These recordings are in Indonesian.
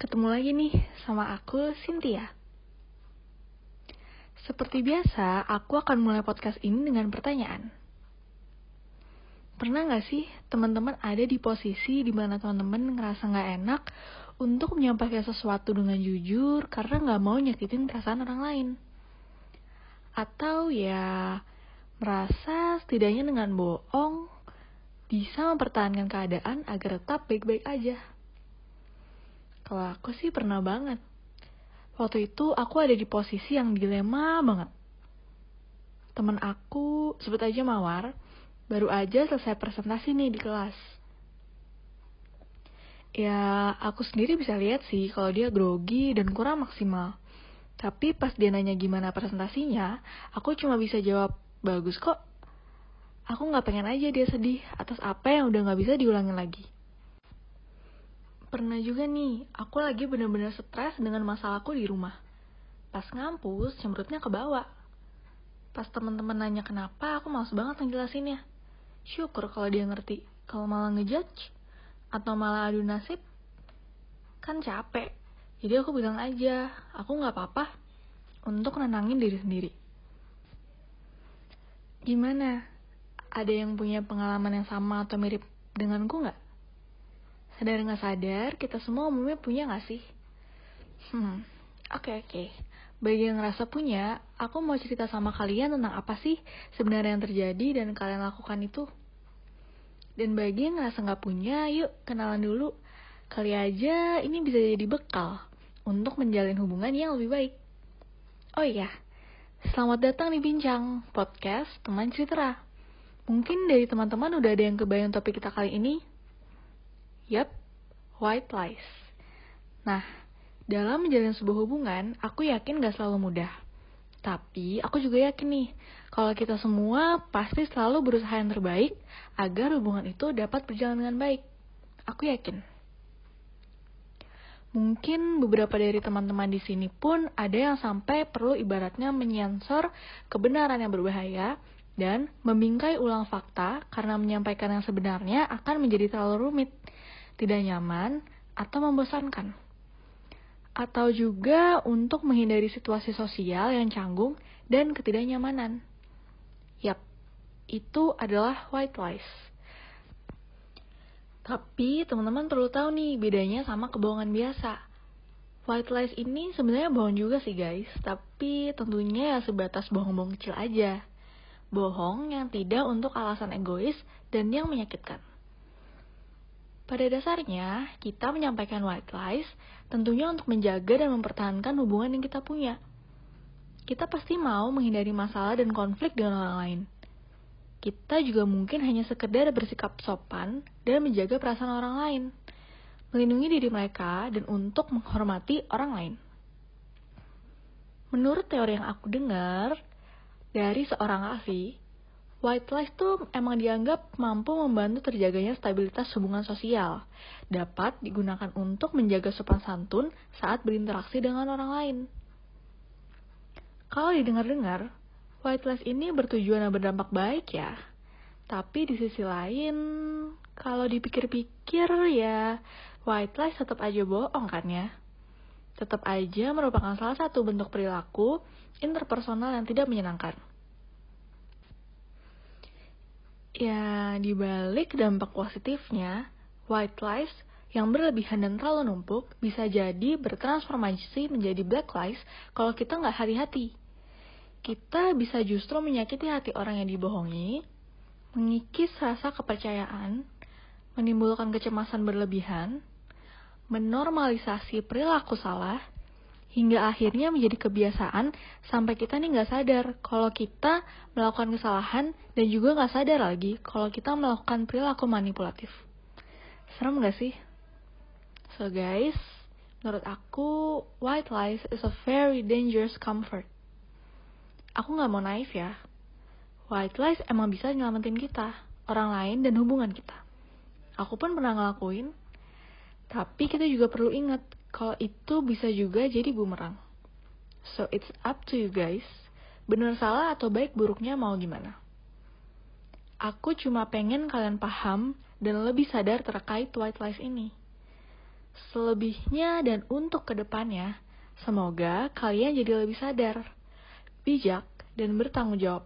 Ketemu lagi nih sama aku, Cynthia. Seperti biasa, aku akan mulai podcast ini dengan pertanyaan. Pernah gak sih teman-teman ada di posisi di mana teman-teman ngerasa gak enak untuk menyampaikan sesuatu dengan jujur karena gak mau nyakitin perasaan orang lain? Atau ya merasa setidaknya dengan bohong bisa mempertahankan keadaan agar tetap baik-baik aja? Kalau aku sih pernah banget. Waktu itu aku ada di posisi yang dilema banget. Temen aku, sebut aja Mawar, baru aja selesai presentasi nih di kelas. Ya, aku sendiri bisa lihat sih kalau dia grogi dan kurang maksimal. Tapi pas dia nanya gimana presentasinya, aku cuma bisa jawab, bagus kok. Aku gak pengen aja dia sedih atas apa yang udah gak bisa diulangin lagi pernah juga nih, aku lagi bener-bener stres dengan masalahku di rumah. Pas ngampus, cemberutnya ke bawah. Pas teman-teman nanya kenapa, aku males banget ngejelasinnya. Syukur kalau dia ngerti. Kalau malah ngejudge, atau malah adu nasib, kan capek. Jadi aku bilang aja, aku gak apa-apa untuk nenangin diri sendiri. Gimana? Ada yang punya pengalaman yang sama atau mirip denganku nggak? Sadar nggak sadar, kita semua umumnya punya nggak sih? Hmm, oke okay, oke. Okay. Bagi yang ngerasa punya, aku mau cerita sama kalian tentang apa sih sebenarnya yang terjadi dan kalian lakukan itu. Dan bagi yang ngerasa nggak punya, yuk kenalan dulu. Kali aja ini bisa jadi bekal untuk menjalin hubungan yang lebih baik. Oh iya, selamat datang di Bincang, podcast teman cerita. Mungkin dari teman-teman udah ada yang kebayang topik kita kali ini, Yap, white lies. Nah, dalam menjalin sebuah hubungan, aku yakin gak selalu mudah. Tapi aku juga yakin nih, kalau kita semua pasti selalu berusaha yang terbaik agar hubungan itu dapat berjalan dengan baik. Aku yakin. Mungkin beberapa dari teman-teman di sini pun ada yang sampai perlu ibaratnya menyensor kebenaran yang berbahaya dan membingkai ulang fakta karena menyampaikan yang sebenarnya akan menjadi terlalu rumit tidak nyaman, atau membosankan. Atau juga untuk menghindari situasi sosial yang canggung dan ketidaknyamanan. Yap, itu adalah white lies. Tapi teman-teman perlu tahu nih bedanya sama kebohongan biasa. White lies ini sebenarnya bohong juga sih guys, tapi tentunya ya sebatas bohong-bohong kecil aja. Bohong yang tidak untuk alasan egois dan yang menyakitkan. Pada dasarnya, kita menyampaikan white lies tentunya untuk menjaga dan mempertahankan hubungan yang kita punya. Kita pasti mau menghindari masalah dan konflik dengan orang lain. Kita juga mungkin hanya sekedar bersikap sopan dan menjaga perasaan orang lain, melindungi diri mereka, dan untuk menghormati orang lain. Menurut teori yang aku dengar dari seorang ahli, White lies tuh emang dianggap mampu membantu terjaganya stabilitas hubungan sosial. Dapat digunakan untuk menjaga sopan santun saat berinteraksi dengan orang lain. Kalau didengar-dengar, white lies ini bertujuan dan berdampak baik ya. Tapi di sisi lain, kalau dipikir-pikir ya, white lies tetap aja bohong kan ya. Tetap aja merupakan salah satu bentuk perilaku interpersonal yang tidak menyenangkan. Ya, dibalik dampak positifnya, white lies yang berlebihan dan terlalu numpuk bisa jadi bertransformasi menjadi black lies kalau kita nggak hati-hati. Kita bisa justru menyakiti hati orang yang dibohongi, mengikis rasa kepercayaan, menimbulkan kecemasan berlebihan, menormalisasi perilaku salah, hingga akhirnya menjadi kebiasaan sampai kita nih nggak sadar kalau kita melakukan kesalahan dan juga nggak sadar lagi kalau kita melakukan perilaku manipulatif. Serem nggak sih? So guys, menurut aku white lies is a very dangerous comfort. Aku nggak mau naif ya. White lies emang bisa nyelamatin kita, orang lain dan hubungan kita. Aku pun pernah ngelakuin, tapi kita juga perlu ingat kalau itu bisa juga jadi bumerang. So it's up to you guys. Bener salah atau baik buruknya mau gimana. Aku cuma pengen kalian paham dan lebih sadar terkait white lies ini. Selebihnya dan untuk ke depannya, semoga kalian jadi lebih sadar, bijak, dan bertanggung jawab.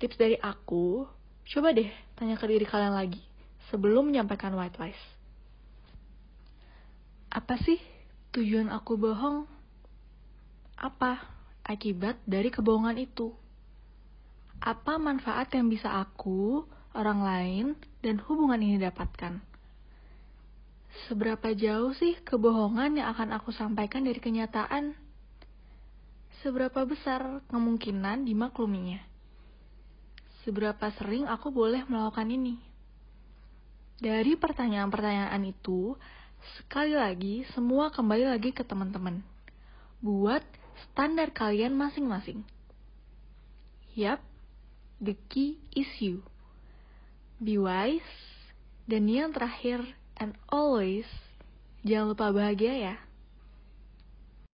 Tips dari aku, coba deh tanya ke diri kalian lagi sebelum menyampaikan white lies. Apa sih tujuan aku bohong? Apa akibat dari kebohongan itu? Apa manfaat yang bisa aku, orang lain, dan hubungan ini dapatkan? Seberapa jauh sih kebohongan yang akan aku sampaikan dari kenyataan? Seberapa besar kemungkinan dimakluminya? Seberapa sering aku boleh melakukan ini? Dari pertanyaan-pertanyaan itu, sekali lagi semua kembali lagi ke teman-teman. Buat standar kalian masing-masing. Yap, the key is you. Be wise, dan yang terakhir and always jangan lupa bahagia ya.